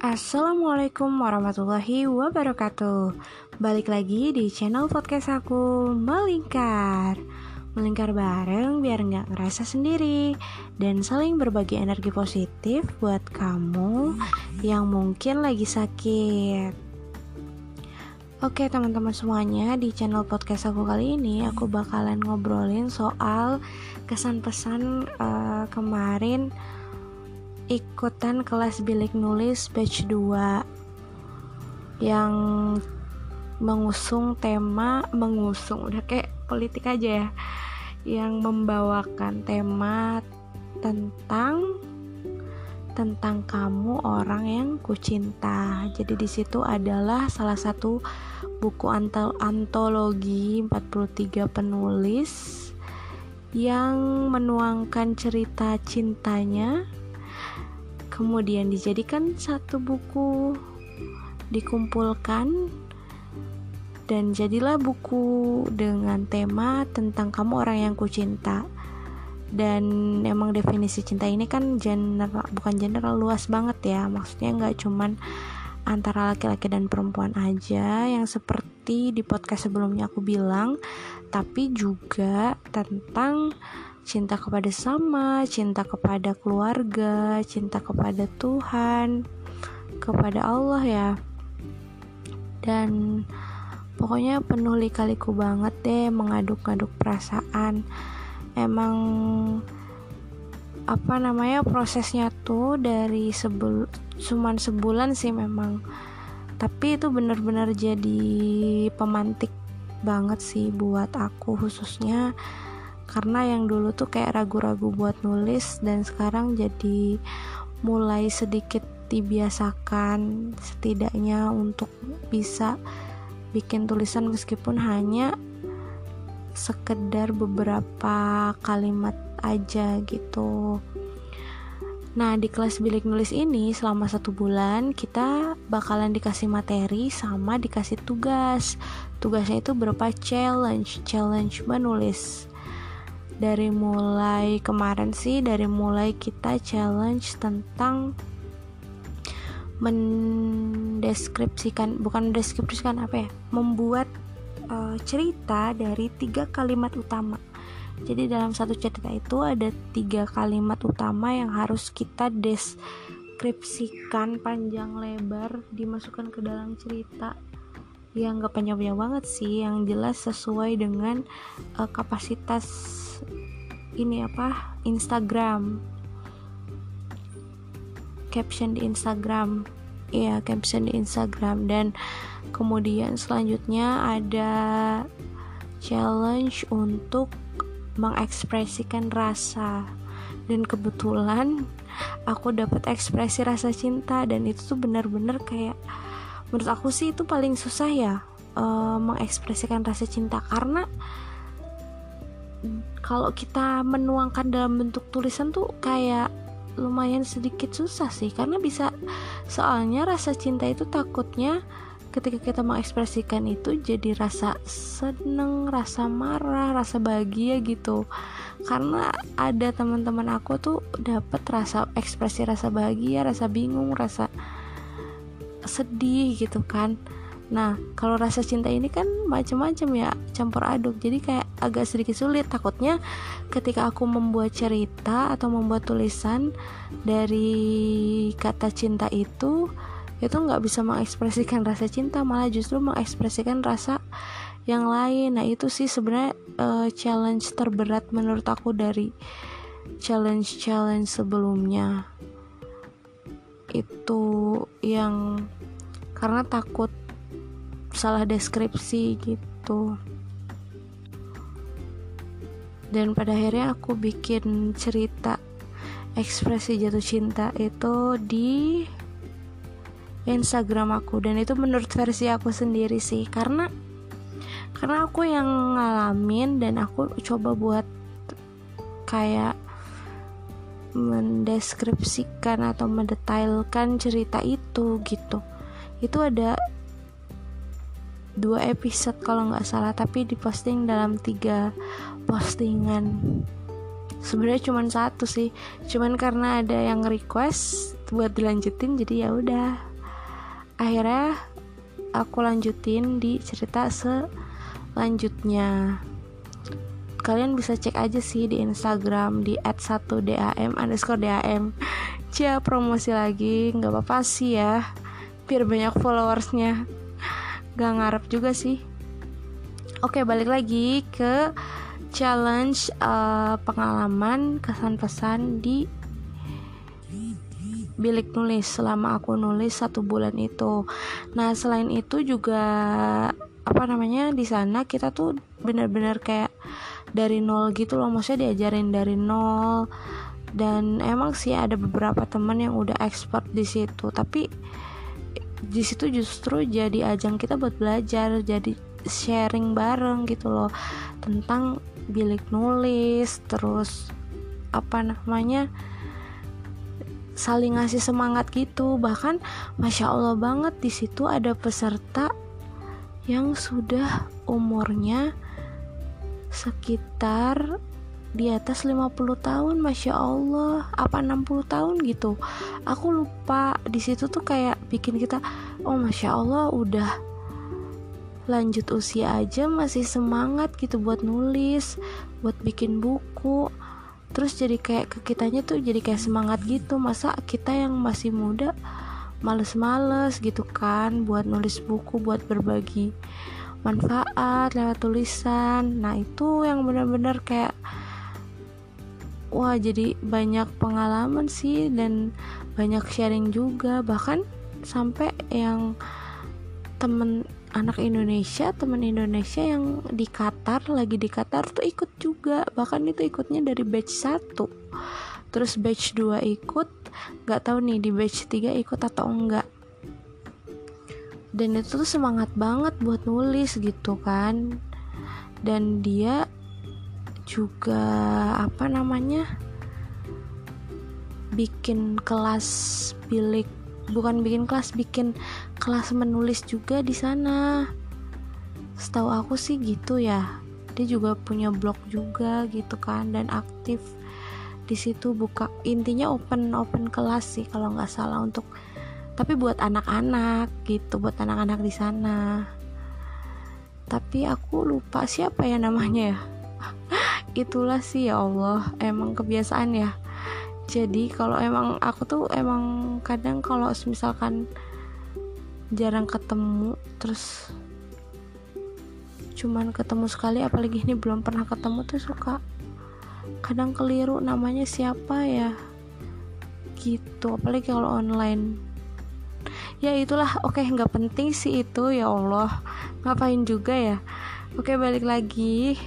Assalamualaikum warahmatullahi wabarakatuh. Balik lagi di channel podcast aku Melingkar. Melingkar bareng biar nggak ngerasa sendiri Dan saling berbagi energi positif buat kamu yang mungkin lagi sakit. Oke teman-teman semuanya di channel podcast aku kali ini Aku bakalan ngobrolin soal kesan pesan uh, kemarin ikutan kelas bilik nulis batch 2 yang mengusung tema mengusung udah kayak politik aja ya yang membawakan tema tentang tentang kamu orang yang kucinta. Jadi di situ adalah salah satu buku antologi 43 penulis yang menuangkan cerita cintanya kemudian dijadikan satu buku dikumpulkan dan jadilah buku dengan tema tentang kamu orang yang kucinta. Dan emang definisi cinta ini kan general bukan general luas banget ya. Maksudnya nggak cuman antara laki-laki dan perempuan aja yang seperti di podcast sebelumnya aku bilang tapi juga tentang cinta kepada sama, cinta kepada keluarga, cinta kepada Tuhan, kepada Allah ya. Dan pokoknya penuh lika-liku banget deh mengaduk-aduk perasaan. Emang apa namanya prosesnya tuh dari sebul cuman sebulan sih memang tapi itu benar-benar jadi pemantik banget sih buat aku khususnya karena yang dulu tuh kayak ragu-ragu buat nulis dan sekarang jadi mulai sedikit dibiasakan setidaknya untuk bisa bikin tulisan meskipun hanya sekedar beberapa kalimat aja gitu. Nah di kelas bilik nulis ini selama satu bulan kita bakalan dikasih materi sama dikasih tugas. Tugasnya itu berupa challenge, challenge menulis dari mulai kemarin sih dari mulai kita challenge tentang mendeskripsikan bukan mendeskripsikan apa ya membuat uh, cerita dari tiga kalimat utama. Jadi dalam satu cerita itu ada tiga kalimat utama yang harus kita deskripsikan panjang lebar dimasukkan ke dalam cerita yang gak panjang-panjang banget sih. Yang jelas sesuai dengan uh, kapasitas ini apa Instagram. Caption di Instagram. Ya caption di Instagram. Dan kemudian selanjutnya ada challenge untuk mengekspresikan rasa. Dan kebetulan aku dapat ekspresi rasa cinta dan itu tuh benar-benar kayak menurut aku sih itu paling susah ya uh, mengekspresikan rasa cinta karena kalau kita menuangkan dalam bentuk tulisan tuh kayak lumayan sedikit susah sih karena bisa soalnya rasa cinta itu takutnya ketika kita mengekspresikan itu jadi rasa seneng, rasa marah, rasa bahagia gitu. Karena ada teman-teman aku tuh dapat rasa ekspresi rasa bahagia, rasa bingung, rasa sedih gitu kan. Nah, kalau rasa cinta ini kan macam-macam ya, campur aduk. Jadi kayak agak sedikit sulit. Takutnya ketika aku membuat cerita atau membuat tulisan dari kata cinta itu, itu nggak bisa mengekspresikan rasa cinta, malah justru mengekspresikan rasa yang lain. Nah, itu sih sebenarnya uh, challenge terberat menurut aku dari challenge-challenge sebelumnya. Itu yang karena takut salah deskripsi gitu. Dan pada akhirnya aku bikin cerita ekspresi jatuh cinta itu di Instagram aku. Dan itu menurut versi aku sendiri sih. Karena karena aku yang ngalamin dan aku coba buat kayak mendeskripsikan atau mendetailkan cerita itu gitu. Itu ada dua episode kalau nggak salah tapi diposting dalam tiga postingan. Sebenarnya cuma satu sih cuman karena ada yang request buat dilanjutin jadi ya udah. Akhirnya aku lanjutin di cerita selanjutnya kalian bisa cek aja sih di Instagram di @1dam underscore dam cia promosi lagi nggak apa-apa sih ya biar banyak followersnya. Gak ngarep juga sih. Oke balik lagi ke challenge uh, pengalaman kesan pesan di bilik nulis. Selama aku nulis satu bulan itu. Nah selain itu juga apa namanya di sana kita tuh bener-bener kayak dari nol gitu loh. Maksudnya diajarin dari nol. Dan emang sih ada beberapa teman yang udah expert di situ. Tapi di situ justru jadi ajang kita buat belajar jadi sharing bareng gitu loh. Tentang bilik nulis terus apa namanya saling ngasih semangat gitu. Bahkan masya allah banget di situ ada peserta yang sudah umurnya sekitar di atas 50 tahun Masya Allah. Apa 60 tahun gitu. Aku lupa di situ tuh kayak bikin kita oh Masya Allah udah lanjut usia aja masih semangat gitu buat nulis buat bikin buku. Terus jadi kayak ke kitanya tuh jadi kayak semangat gitu. Masa kita yang masih muda males-males gitu kan buat nulis buku buat berbagi manfaat lewat tulisan. Nah itu yang benar-benar kayak wah jadi banyak pengalaman sih dan banyak sharing juga. Bahkan sampai yang temen anak Indonesia teman Indonesia yang di Qatar lagi di Qatar tuh ikut juga. Bahkan itu ikutnya dari batch 1 terus batch 2 ikut nggak tahu nih di batch 3 ikut atau enggak dan itu tuh semangat banget buat nulis gitu kan. Dan dia juga apa namanya bikin kelas bilik bukan bikin kelas bikin kelas menulis juga di sana. Setahu aku sih gitu ya. Dia juga punya blog juga gitu kan dan aktif di situ buka intinya open open kelas sih kalau nggak salah untuk tapi buat anak-anak gitu buat anak-anak di sana. Tapi aku lupa siapa ya namanya ya. Itulah sih ya Allah emang kebiasaan ya. Jadi kalau emang aku tuh emang kadang kalau misalkan jarang ketemu terus cuman ketemu sekali apalagi ini belum pernah ketemu tuh suka kadang keliru namanya siapa ya gitu. Apalagi kalau online ya itulah. Oke okay, nggak penting sih itu ya Allah. Ngapain juga ya? Oke balik lagi.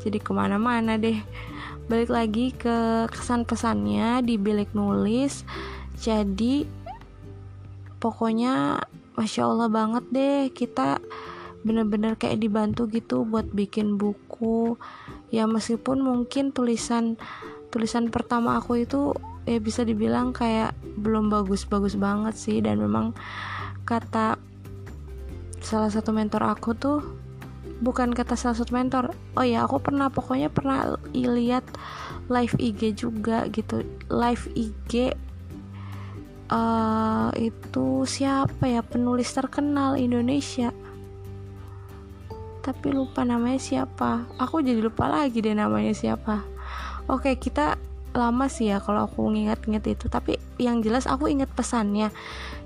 Jadi ke mana-mana deh. Balik lagi ke kesan pesannya di bilik nulis. Jadi pokoknya masya allah banget deh. Kita bener-bener kayak dibantu gitu buat bikin buku. Ya meskipun mungkin tulisan tulisan pertama aku itu ya bisa dibilang kayak belum bagus-bagus banget sih. Dan memang kata salah satu mentor aku tuh bukan kata salah satu mentor oh ya aku pernah pokoknya pernah lihat live IG juga gitu. Live IG uh, eh, itu siapa ya? Penulis terkenal Indonesia. Tapi lupa namanya siapa. Aku jadi lupa lagi deh namanya siapa. Oke kita lama sih ya kalau aku nginget-nginget itu. Tapi yang jelas aku inget pesannya.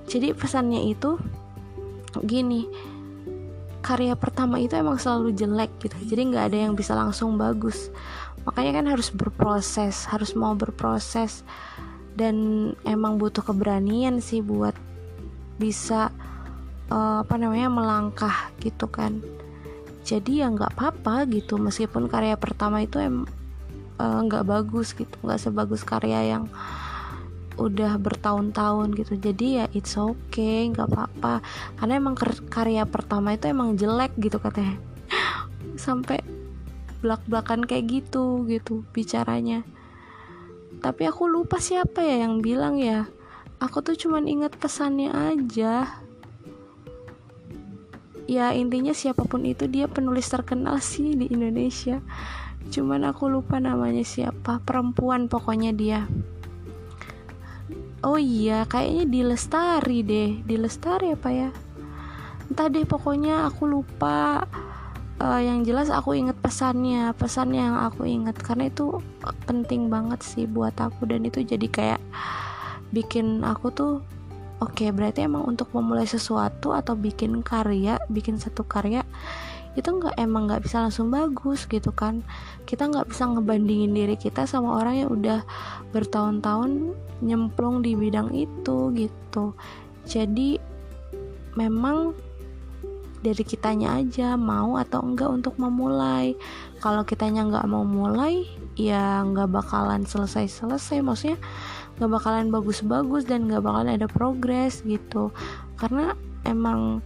Jadi pesannya itu gini karya pertama itu emang selalu jelek gitu. Jadi nggak ada yang bisa langsung bagus. Makanya kan harus berproses harus mau berproses. Dan emang butuh keberanian sih buat bisa uh, apa namanya melangkah gitu kan. Jadi ya nggak apa-apa gitu. Meskipun karya pertama itu em nggak uh, bagus gitu nggak sebagus karya yang udah bertahun-tahun gitu. Jadi ya it's okay nggak apa-apa. Karena emang karya pertama itu emang jelek gitu katanya. Sampai belak-belakan kayak gitu gitu bicaranya. Tapi aku lupa siapa ya yang bilang ya aku tuh cuman inget pesannya aja. Ya intinya siapa pun itu dia penulis terkenal sih di Indonesia cuman aku lupa namanya siapa perempuan pokoknya dia. Oh iya kayaknya di lestari deh. Di lestari apa ya? Entah deh pokoknya aku lupa. Uh, yang jelas aku inget pesannya pesan yang aku inget karena itu penting banget sih buat aku. Dan itu jadi kayak bikin aku tuh oke okay, berarti emang untuk memulai sesuatu atau bikin karya bikin satu karya itu nggak emang nggak bisa langsung bagus gitu kan. Kita nggak bisa ngebandingin diri kita sama orang yang udah bertahun-tahun nyemplung di bidang itu gitu. Jadi memang dari kitanya aja mau atau enggak untuk memulai. Kalau kitanya nggak mau mulai ya nggak bakalan selesai-selesai. Maksudnya nggak bakalan bagus-bagus dan nggak bakalan ada progres gitu. Karena emang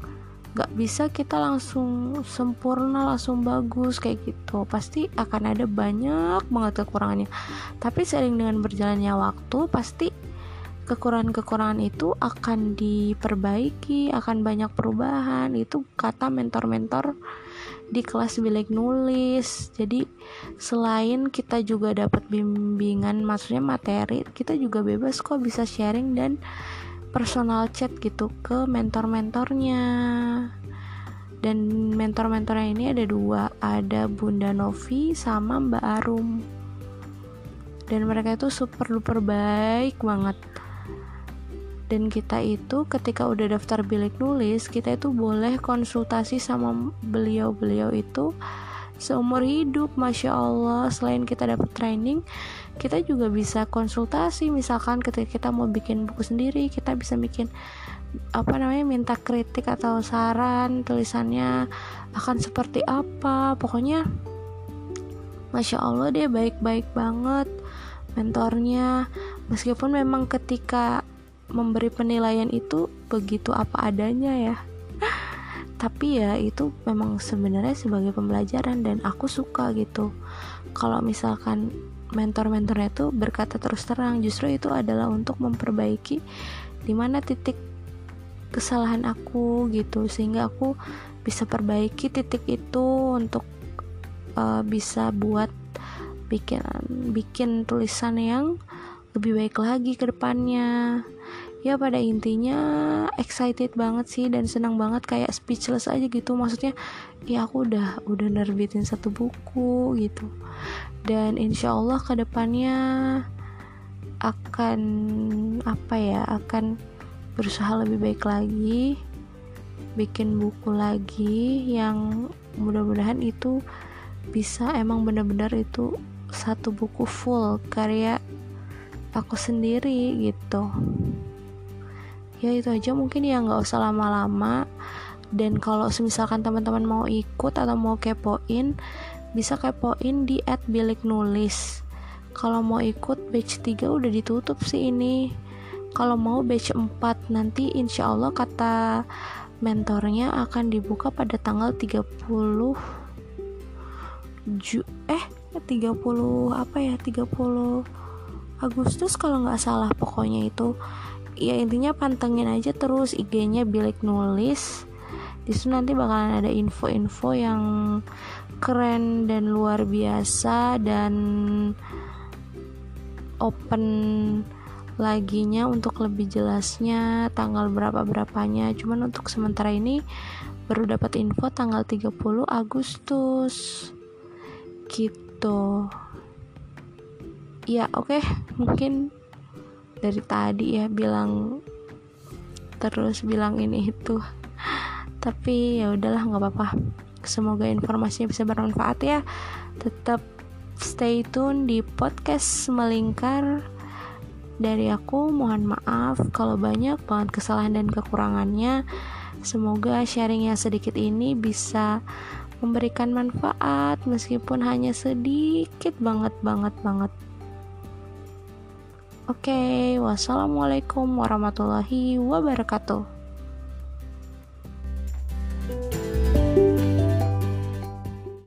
nggak bisa kita langsung sempurna langsung bagus kayak gitu. Pasti akan ada banyak banget kekurangannya. Tapi sering dengan berjalannya waktu pasti kekurangan-kekurangan itu akan diperbaiki akan banyak perubahan. Itu kata mentor-mentor di kelas bilik nulis. Jadi selain kita juga dapat bimbingan maksudnya materi kita juga bebas kok bisa sharing dan personal chat gitu ke mentor-mentornya. Dan mentor-mentornya ini ada dua ada Bunda Novi sama Mbak Arum. Dan mereka itu super duper baik banget. Dan kita itu ketika udah daftar bilik nulis kita itu boleh konsultasi sama beliau-beliau itu seumur hidup Masya Allah. Selain kita dapat training kita juga bisa konsultasi. Misalkan ketika kita mau bikin buku sendiri kita bisa bikin apa namanya minta kritik atau saran tulisannya akan seperti apa. Pokoknya Masya Allah dia baik-baik banget mentornya. Meskipun memang ketika memberi penilaian itu begitu apa adanya ya tapi ya itu memang sebenarnya sebagai pembelajaran dan aku suka gitu. Kalau misalkan mentor-mentornya itu berkata terus terang justru itu adalah untuk memperbaiki di mana titik kesalahan aku gitu sehingga aku bisa perbaiki titik itu untuk uh, bisa buat bikin bikin tulisan yang lebih baik lagi ke depannya ya pada intinya excited banget sih dan senang banget kayak speechless aja gitu. Maksudnya ya aku udah udah nerbitin satu buku gitu. Dan insya Allah ke depannya akan apa ya akan berusaha lebih baik lagi bikin buku lagi yang mudah-mudahan itu bisa emang benar-benar itu satu buku full karya aku sendiri gitu ya itu aja. Mungkin ya nggak usah lama-lama. Dan kalau misalkan teman-teman mau ikut atau mau kepoin bisa kepoin di at bilik nulis. Kalau mau ikut batch 3 udah ditutup sih ini. Kalau mau batch 4 nanti insya Allah kata mentornya akan dibuka pada tanggal 30 Ju eh 30 apa ya? 30 Agustus kalau nggak salah pokoknya itu ya intinya pantengin aja terus IG-nya bilik nulis. Di situ nanti bakalan ada info-info yang keren dan luar biasa dan open laginya untuk lebih jelasnya tanggal berapa berapanya cuman untuk sementara ini baru dapat info tanggal 30 Agustus. Gitu. Ya oke. Okay. mungkin dari tadi ya bilang terus bilang ini itu. Tapi ya udahlah nggak apa-apa. Semoga informasinya bisa bermanfaat ya. Tetap stay tune di podcast melingkar. Dari aku mohon maaf kalau banyak banget kesalahan dan kekurangannya. Semoga sharing yang sedikit ini bisa memberikan manfaat meskipun hanya sedikit banget banget banget Oke, wassalamualaikum warahmatullahi wabarakatuh.